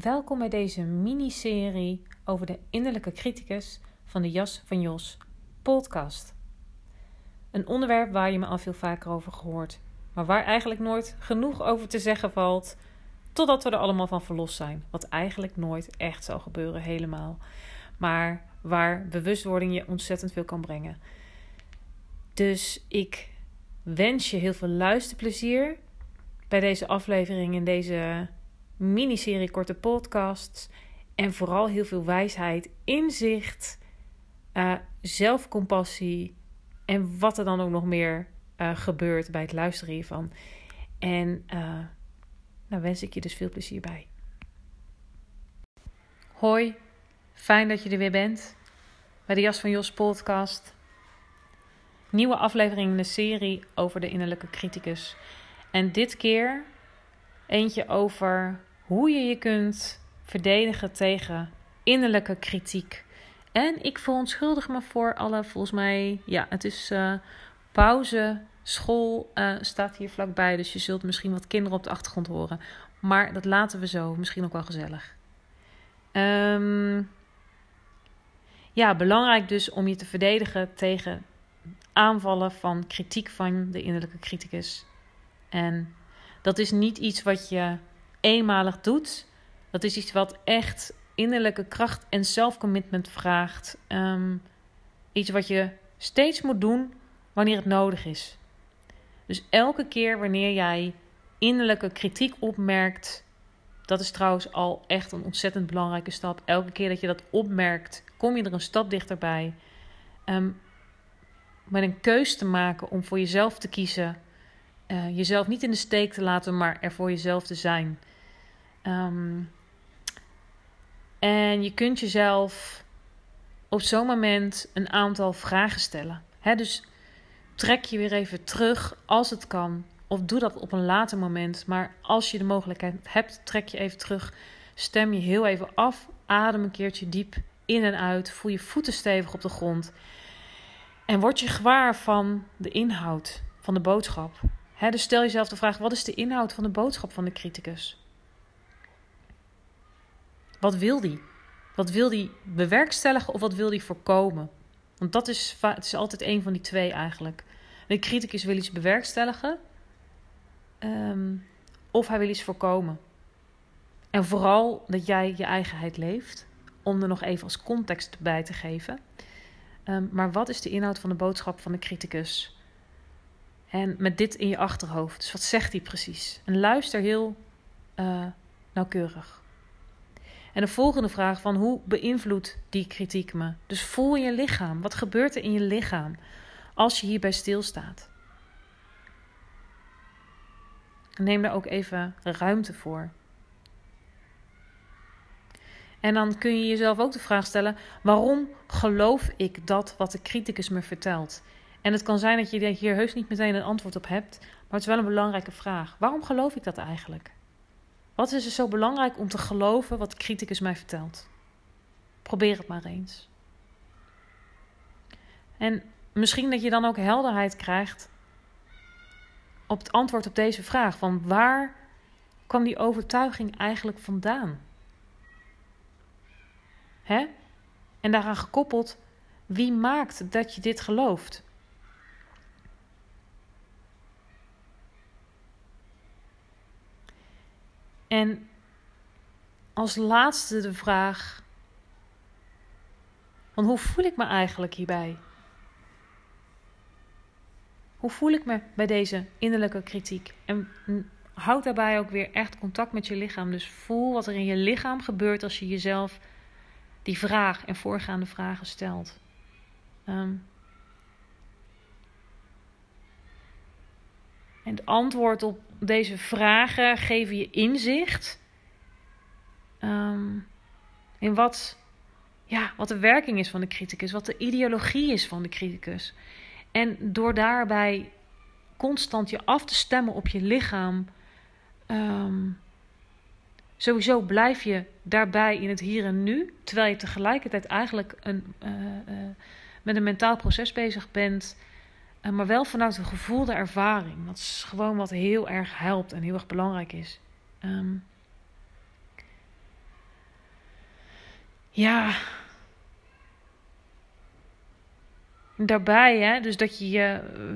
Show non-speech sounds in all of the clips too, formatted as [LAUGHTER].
Welkom bij deze miniserie over de innerlijke criticus van de Jas van Jos podcast. Een onderwerp waar je me al veel vaker over gehoord, maar waar eigenlijk nooit genoeg over te zeggen valt, totdat we er allemaal van verlost zijn. Wat eigenlijk nooit echt zal gebeuren, helemaal. Maar waar bewustwording je ontzettend veel kan brengen. Dus ik wens je heel veel luisterplezier bij deze aflevering in deze miniserie korte podcasts. En vooral heel veel wijsheid, inzicht, uh, zelfcompassie en wat er dan ook nog meer uh, gebeurt bij het luisteren hiervan. En uh, nou wens ik je dus veel plezier bij. Hoi, fijn dat je er weer bent bij de Jas van Jos podcast. Nieuwe aflevering in de serie over de innerlijke criticus. En dit keer eentje over hoe je je kunt verdedigen tegen innerlijke kritiek. En ik verontschuldig me voor alle, volgens mij, ja, het is uh, pauze. School uh, staat hier vlakbij, dus je zult misschien wat kinderen op de achtergrond horen. Maar dat laten we zo, misschien ook wel gezellig. Um, ja, belangrijk dus om je te verdedigen tegen aanvallen van kritiek van de innerlijke criticus. En dat is niet iets wat je eenmalig doet. Dat is iets wat echt innerlijke kracht en zelfcommitment vraagt. Um, iets wat je steeds moet doen wanneer het nodig is. Dus elke keer wanneer jij innerlijke kritiek opmerkt, dat is trouwens al echt een ontzettend belangrijke stap. Elke keer dat je dat opmerkt, kom je er een stap dichterbij. Um, met een keus te maken om voor jezelf te kiezen. Uh, jezelf niet in de steek te laten, maar er voor jezelf te zijn. Um, en je kunt jezelf op zo'n moment een aantal vragen stellen. Dus trek je weer even terug als het kan. Of doe dat op een later moment. Maar als je de mogelijkheid hebt, trek je even terug. Stem je heel even af. Adem een keertje diep in en uit. Voel je voeten stevig op de grond. En word je gewaar van de inhoud van de boodschap. Dus stel jezelf de vraag: wat is de inhoud van de boodschap van de criticus? Wat wil die? Wat wil die bewerkstelligen of wat wil die voorkomen? Want dat is, het is altijd een van die twee eigenlijk. De criticus wil iets bewerkstelligen um, of hij wil iets voorkomen. En vooral dat jij je eigenheid leeft, om er nog even als context bij te geven. Um, maar wat is de inhoud van de boodschap van de criticus? En met dit in je achterhoofd. Dus wat zegt hij precies? En luister heel uh, nauwkeurig. En de volgende vraag van hoe beïnvloedt die kritiek me? Dus voel je lichaam. Wat gebeurt er in je lichaam als je hierbij stilstaat? Neem daar ook even ruimte voor. En dan kun je jezelf ook de vraag stellen: waarom geloof ik dat wat de criticus me vertelt? En het kan zijn dat je hier heus niet meteen een antwoord op hebt, maar het is wel een belangrijke vraag. Waarom geloof ik dat eigenlijk? Wat is er zo belangrijk om te geloven wat de criticus mij vertelt? Probeer het maar eens. En misschien dat je dan ook helderheid krijgt op het antwoord op deze vraag: van waar kwam die overtuiging eigenlijk vandaan? Hè? En daaraan gekoppeld, wie maakt dat je dit gelooft? En als laatste de vraag: van hoe voel ik me eigenlijk hierbij? Hoe voel ik me bij deze innerlijke kritiek? En houd daarbij ook weer echt contact met je lichaam. Dus voel wat er in je lichaam gebeurt als je jezelf die vraag en voorgaande vragen stelt. Um, en het antwoord op deze vragen geven je inzicht um, in wat, ja, wat de werking is van de criticus, wat de ideologie is van de criticus. En door daarbij constant je af te stemmen op je lichaam, um, sowieso blijf je daarbij in het hier en nu, terwijl je tegelijkertijd eigenlijk een, uh, uh, met een mentaal proces bezig bent, maar wel vanuit een gevoelde ervaring. Dat is gewoon wat heel erg helpt en heel erg belangrijk is. Um, ja, daarbij, hè, dus dat je,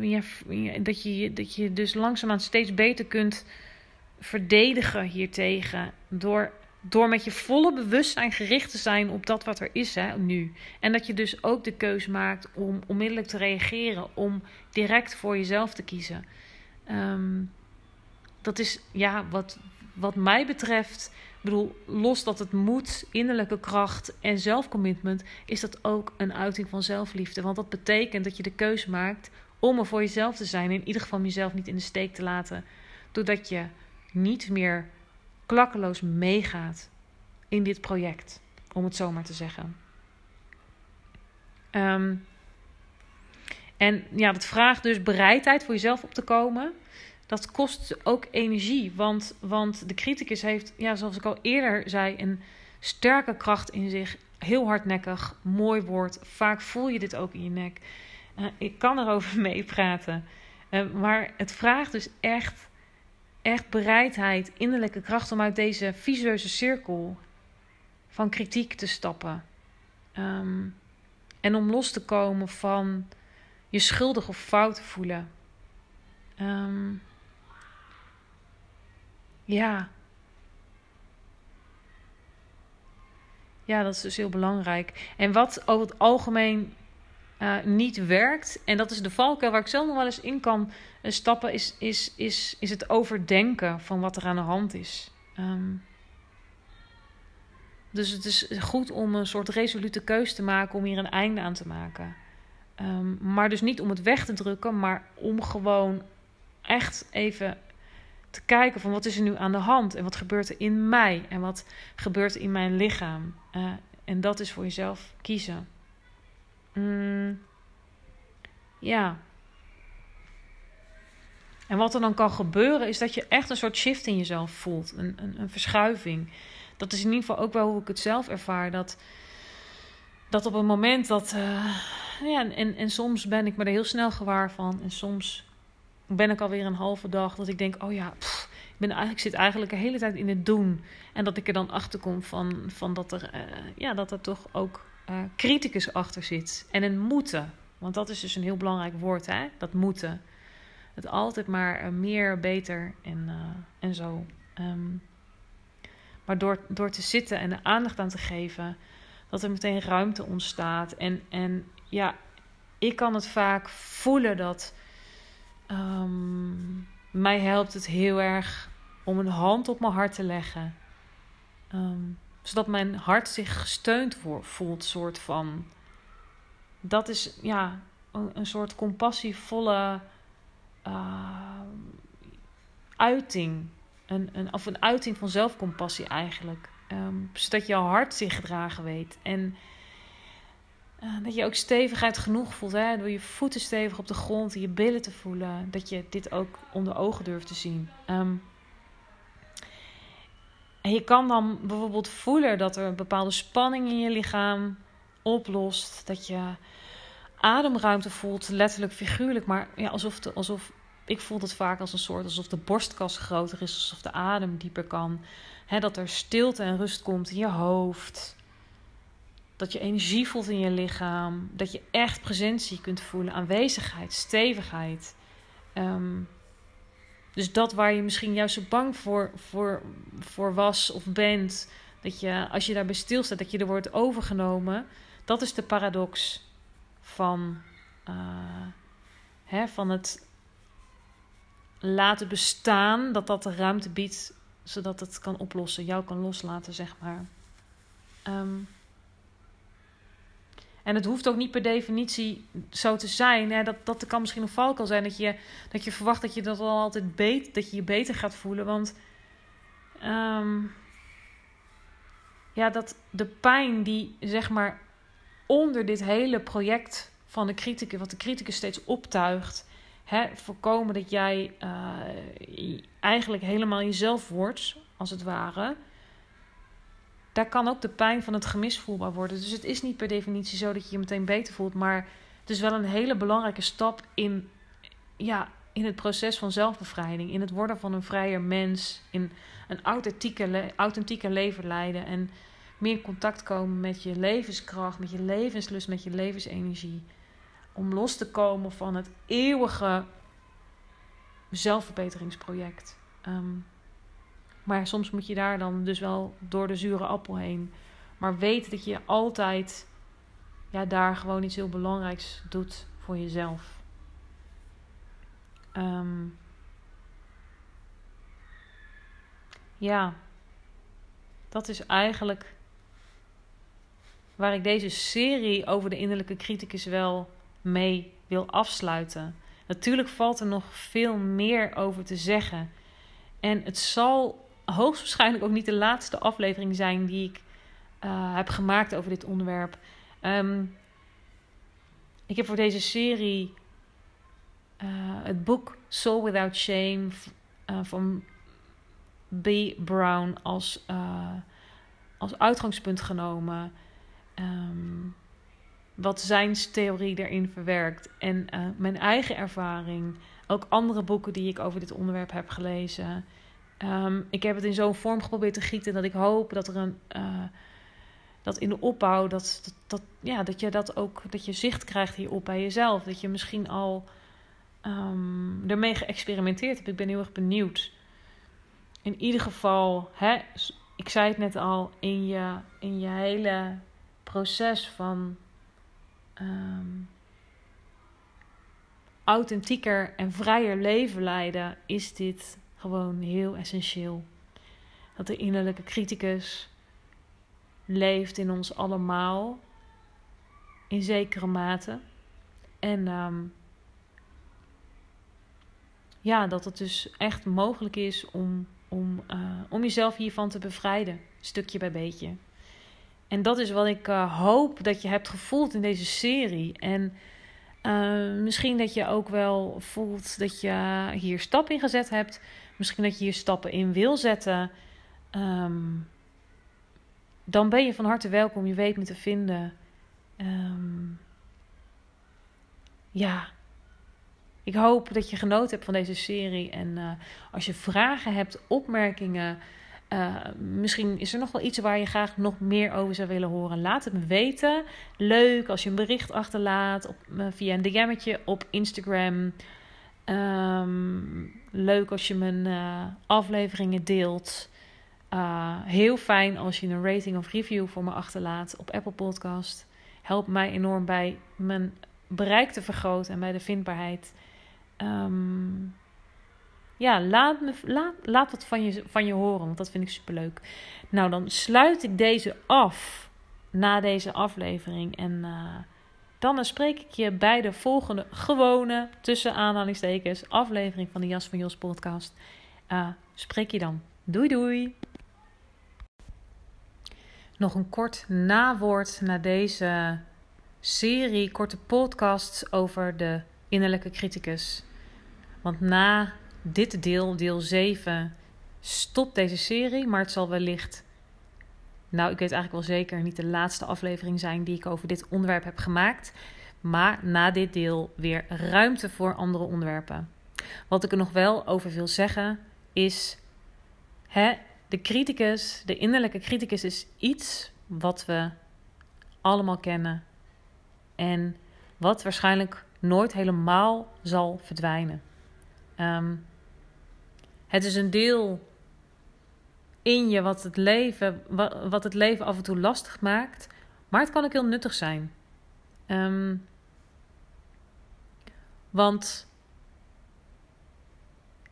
je, dat je, dat je dus langzaamaan steeds beter kunt verdedigen hiertegen. Door, door met je volle bewustzijn gericht te zijn op dat wat er is hè, nu. En dat je dus ook de keus maakt om onmiddellijk te reageren, om direct voor jezelf te kiezen. Um, dat is ja, wat, wat mij betreft bedoel, los dat het moet, innerlijke kracht en zelfcommitment, is dat ook een uiting van zelfliefde. Want dat betekent dat je de keuze maakt om er voor jezelf te zijn. In ieder geval jezelf niet in de steek te laten. Doordat je niet meer klakkeloos meegaat in dit project, om het zo maar te zeggen. Um, en ja, dat vraagt dus bereidheid voor jezelf op te komen dat kost ook energie. Want, want de criticus heeft, ja, zoals ik al eerder zei, een sterke kracht in zich. Heel hardnekkig, mooi woord. Vaak voel je dit ook in je nek. Uh, ik kan erover [LAUGHS] meepraten. Uh, maar het vraagt dus echt, echt bereidheid, innerlijke kracht om uit deze visueuze cirkel van kritiek te stappen. Um, en om los te komen van je schuldig of fout te voelen. Um, ja. Ja, dat is dus heel belangrijk. En wat over het algemeen uh, niet werkt, en dat is de valkuil waar ik zelf nog wel eens in kan uh, stappen, is, is, is, is het overdenken van wat er aan de hand is. Um, dus het is goed om een soort resolute keus te maken om hier een einde aan te maken. Um, maar dus niet om het weg te drukken, maar om gewoon echt even te kijken van wat is er nu aan de hand en wat gebeurt er in mij en wat gebeurt er in mijn lichaam. Uh, en dat is voor jezelf kiezen. Mm, ja. En wat er dan kan gebeuren is dat je echt een soort shift in jezelf voelt, een, een, een verschuiving. Dat is in ieder geval ook wel hoe ik het zelf ervaar. Dat, dat op een moment dat. Uh, ja, en, en soms ben ik me er heel snel gewaar van. En soms ben ik alweer een halve dag dat ik denk: oh ja, ik, ben eigenlijk, zit eigenlijk de hele tijd in het doen. En dat ik er dan achter kom van, van dat, er, uh, ja, dat er toch ook uh, criticus achter zit. En een moeten. Want dat is dus een heel belangrijk woord, hè? dat moeten. Het altijd maar uh, meer, beter en, en zo. Um, maar door, door te zitten en er aandacht aan te geven, dat er meteen ruimte ontstaat. En, en ja, ik kan het vaak voelen dat Um, mij helpt het heel erg om een hand op mijn hart te leggen. Um, zodat mijn hart zich gesteund voelt, soort van. Dat is ja, een, soort compassievolle uh, uiting. Een, een, of een uiting van zelfcompassie eigenlijk. Um, zodat jouw hart zich gedragen weet. En uh, dat je ook stevigheid genoeg voelt. Hè? Door je voeten stevig op de grond en je billen te voelen. Dat je dit ook onder ogen durft te zien. Um, en je kan dan bijvoorbeeld voelen dat er een bepaalde spanning in je lichaam oplost. Dat je ademruimte voelt, letterlijk, figuurlijk. Maar ja, alsof, de, alsof ik voel het vaak als een soort alsof de borstkas groter is, alsof de adem dieper kan. He, dat er stilte en rust komt in je hoofd. Dat je energie voelt in je lichaam. Dat je echt presentie kunt voelen. Aanwezigheid, stevigheid. Um, dus dat waar je misschien juist zo bang voor, voor, voor was of bent. Dat je, als je daarbij stilstaat, dat je er wordt overgenomen. Dat is de paradox van, uh, hè, van het laten bestaan. Dat dat de ruimte biedt, zodat het kan oplossen. Jou kan loslaten, zeg maar. Um, en het hoeft ook niet per definitie zo te zijn. Hè? Dat, dat kan misschien een valkuil zijn. Dat je, dat je verwacht dat je dat al altijd beter, dat je je beter gaat voelen. Want um, ja, dat de pijn die zeg maar onder dit hele project van de criticus, wat de criticus steeds optuigt. Hè, voorkomen dat jij uh, eigenlijk helemaal jezelf wordt, als het ware daar kan ook de pijn van het gemis voelbaar worden. Dus het is niet per definitie zo dat je je meteen beter voelt. Maar het is wel een hele belangrijke stap in, ja, in het proces van zelfbevrijding. In het worden van een vrijer mens. In een authentieke, authentieke leven leiden. En meer in contact komen met je levenskracht, met je levenslust, met je levensenergie. Om los te komen van het eeuwige zelfverbeteringsproject. Um, maar soms moet je daar dan dus wel door de zure appel heen. Maar weet dat je altijd ja, daar gewoon iets heel belangrijks doet voor jezelf. Ehm, ja, dat is eigenlijk waar ik deze serie over de innerlijke criticus wel mee wil afsluiten. Natuurlijk valt er nog veel meer over te zeggen. En het zal hoogstwaarschijnlijk ook niet de laatste aflevering zijn die ik uh, heb gemaakt over dit onderwerp. Um, ik heb voor deze serie uh, het boek Soul Without Shame uh, van B. Brown als, als uitgangspunt genomen. Um, wat zijn theorie erin verwerkt. En mijn eigen ervaring. Ook andere boeken die ik over dit onderwerp heb gelezen. Ehm, ik heb het in zo'n vorm geprobeerd te gieten dat ik hoop dat er een. Uh, dat in de opbouw, dat, dat, ja, dat je dat ook, dat je zicht krijgt hierop bij jezelf. Dat je misschien al um, ermee geëxperimenteerd hebt. Ik ben heel erg benieuwd. In ieder geval, hè, ik zei het net al, in je, in je hele proces van um, authentieker en vrijer leven leiden, is dit gewoon heel essentieel. Dat de innerlijke criticus leeft in ons allemaal in zekere mate. En um, ja, dat het dus echt mogelijk is om, om, uh, om jezelf hiervan te bevrijden, stukje bij beetje. En dat is wat ik uh, hoop dat je hebt gevoeld in deze serie. En uh, misschien dat je ook wel voelt dat je hier stap in gezet hebt. Misschien dat je hier stappen in wil zetten. Um, dan ben je van harte welkom. Je weet me te vinden. Um, ja. Ik hoop dat je genoten hebt van deze serie. En uh, als je vragen hebt, opmerkingen. Uh, misschien is er nog wel iets waar je graag nog meer over zou willen horen. Laat het me weten. Leuk als je een bericht achterlaat op, uh, via een DM'tje op Instagram. Um, leuk als je mijn uh, afleveringen deelt. Uh, heel fijn als je een rating of review voor me achterlaat op Apple Podcast. Helpt mij enorm bij mijn bereik te vergroten en bij de vindbaarheid. Um, ja, laat, me, laat, laat wat van je, van je horen, want dat vind ik superleuk. Nou, dan sluit ik deze af na deze aflevering. En uh, dan spreek ik je bij de volgende gewone, tussen aanhalingstekens, aflevering van de Jas van Jos podcast. Uh, spreek je dan. Doei doei! Nog een kort nawoord naar deze serie korte podcasts over de innerlijke criticus. Want na dit deel, deel 7, stopt deze serie, maar het zal wellicht nou, ik weet eigenlijk wel zeker niet de laatste aflevering zijn die ik over dit onderwerp heb gemaakt. Maar na dit deel weer ruimte voor andere onderwerpen. Wat ik er nog wel over wil zeggen is: hè, de criticus, de innerlijke criticus, is iets wat we allemaal kennen. En wat waarschijnlijk nooit helemaal zal verdwijnen. Um, het is een deel in je wat het leven, wat het leven af en toe lastig maakt. Maar het kan ook heel nuttig zijn. Um, want,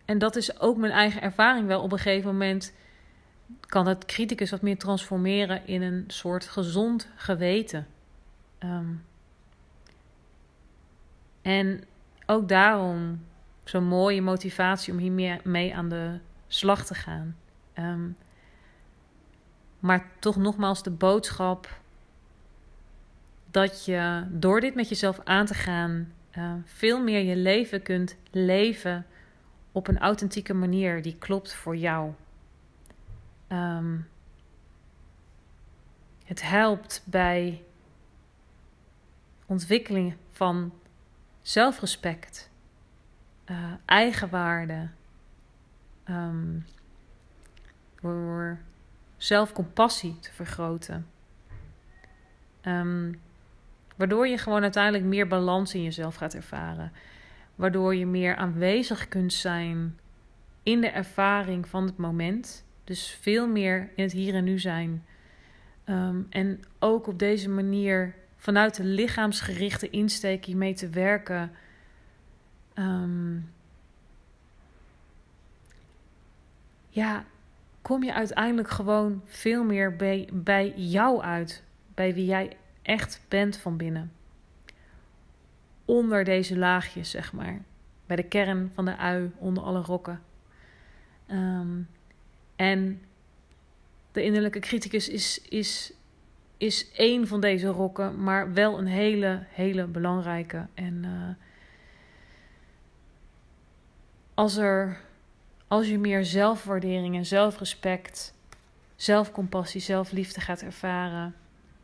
en dat is ook mijn eigen ervaring wel, op een gegeven moment kan het criticus wat meer transformeren in een soort gezond geweten. Um, en ook daarom zo'n mooie motivatie om hier mee aan de slag te gaan. Um, maar toch nogmaals de boodschap dat je door dit met jezelf aan te gaan uh, veel meer je leven kunt leven op een authentieke manier die klopt voor jou. Um, het helpt bij ontwikkeling van zelfrespect, uh, eigenwaarde, door zelfcompassie te vergroten. Um, waardoor je gewoon uiteindelijk meer balans in jezelf gaat ervaren. Waardoor je meer aanwezig kunt zijn in de ervaring van het moment. Dus veel meer in het hier en nu zijn. Um, en ook op deze manier vanuit de lichaamsgerichte insteek hiermee te werken. Um, ja, kom je uiteindelijk gewoon veel meer bij, bij jou uit. Bij wie jij echt bent van binnen. Onder deze laagjes, zeg maar. Bij de kern van de ui, onder alle rokken. Um, en de innerlijke criticus is, is, is één van deze rokken, maar wel een hele, hele belangrijke. En uh, als, er, als je meer zelfwaardering en zelfrespect, zelfcompassie, zelfliefde gaat ervaren.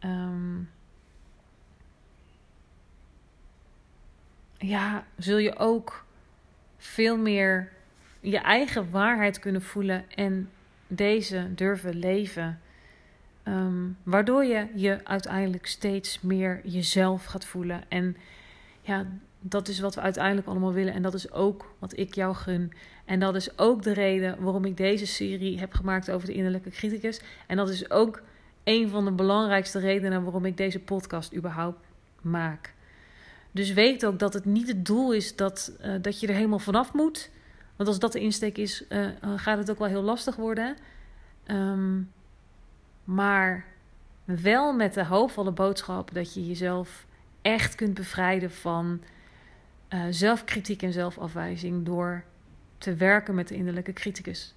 Um, ja, zul je ook veel meer je eigen waarheid kunnen voelen en deze durven leven. Um, waardoor je je uiteindelijk steeds meer jezelf gaat voelen. En ja, dat is wat we uiteindelijk allemaal willen. En dat is ook wat ik jou gun. En dat is ook de reden waarom ik deze serie heb gemaakt over de innerlijke criticus. En dat is ook een van de belangrijkste redenen waarom ik deze podcast überhaupt maak. Dus weet ook dat het niet het doel is dat, uh, dat je er helemaal vanaf moet. Want als dat de insteek is, uh, gaat het ook wel heel lastig worden. Um, maar wel met de hoopvolle boodschap dat je jezelf echt kunt bevrijden van uh, zelfkritiek en zelfafwijzing door te werken met de innerlijke criticus.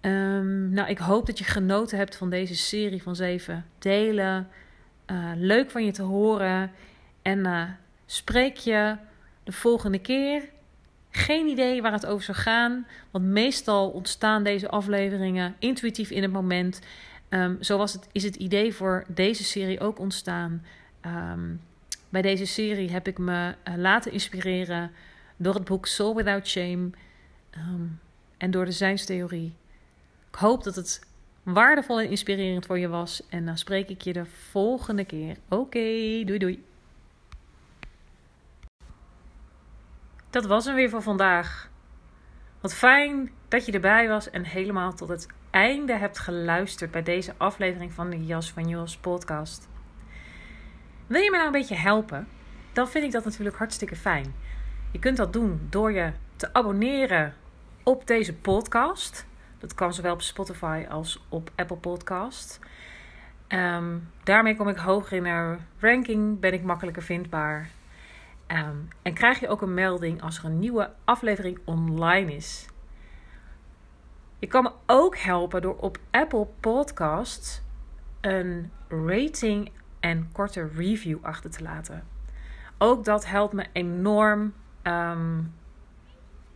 Um, nou, ik hoop dat je genoten hebt van deze serie van zeven delen. Uh, leuk van je te horen. En spreek je de volgende keer. Geen idee waar het over zou gaan, want meestal ontstaan deze afleveringen intuïtief in het moment. Um, zo was het, is het idee voor deze serie ook ontstaan. Um, bij deze serie heb ik me uh, laten inspireren door het boek Soul Without Shame um, en door de zijnstheorie. Ik hoop dat het waardevol en inspirerend voor je was. En dan spreek ik je de volgende keer. Oké, doei doei. Dat was hem weer voor vandaag. Wat fijn dat je erbij was en helemaal tot het einde hebt geluisterd bij deze aflevering van de Jas van Jos podcast. Wil je me nou een beetje helpen? Dan vind ik dat natuurlijk hartstikke fijn. Je kunt dat doen door je te abonneren op deze podcast. Dat kan zowel op Spotify als op Apple Podcast. Um, daarmee kom ik hoger in de ranking, ben ik makkelijker vindbaar. Um, en krijg je ook een melding als er een nieuwe aflevering online is. Je kan me ook helpen door op Apple Podcasts een rating en korte review achter te laten. Ook dat helpt me enorm um,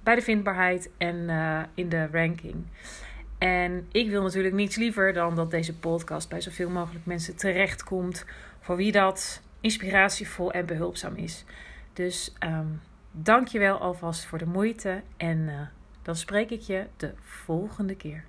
bij de vindbaarheid en uh, in de ranking. En ik wil natuurlijk niets liever dan dat deze podcast bij zoveel mogelijk mensen terechtkomt. Voor wie dat inspiratievol en behulpzaam is. Dus um, dank je wel alvast voor de moeite en uh, dan spreek ik je de volgende keer.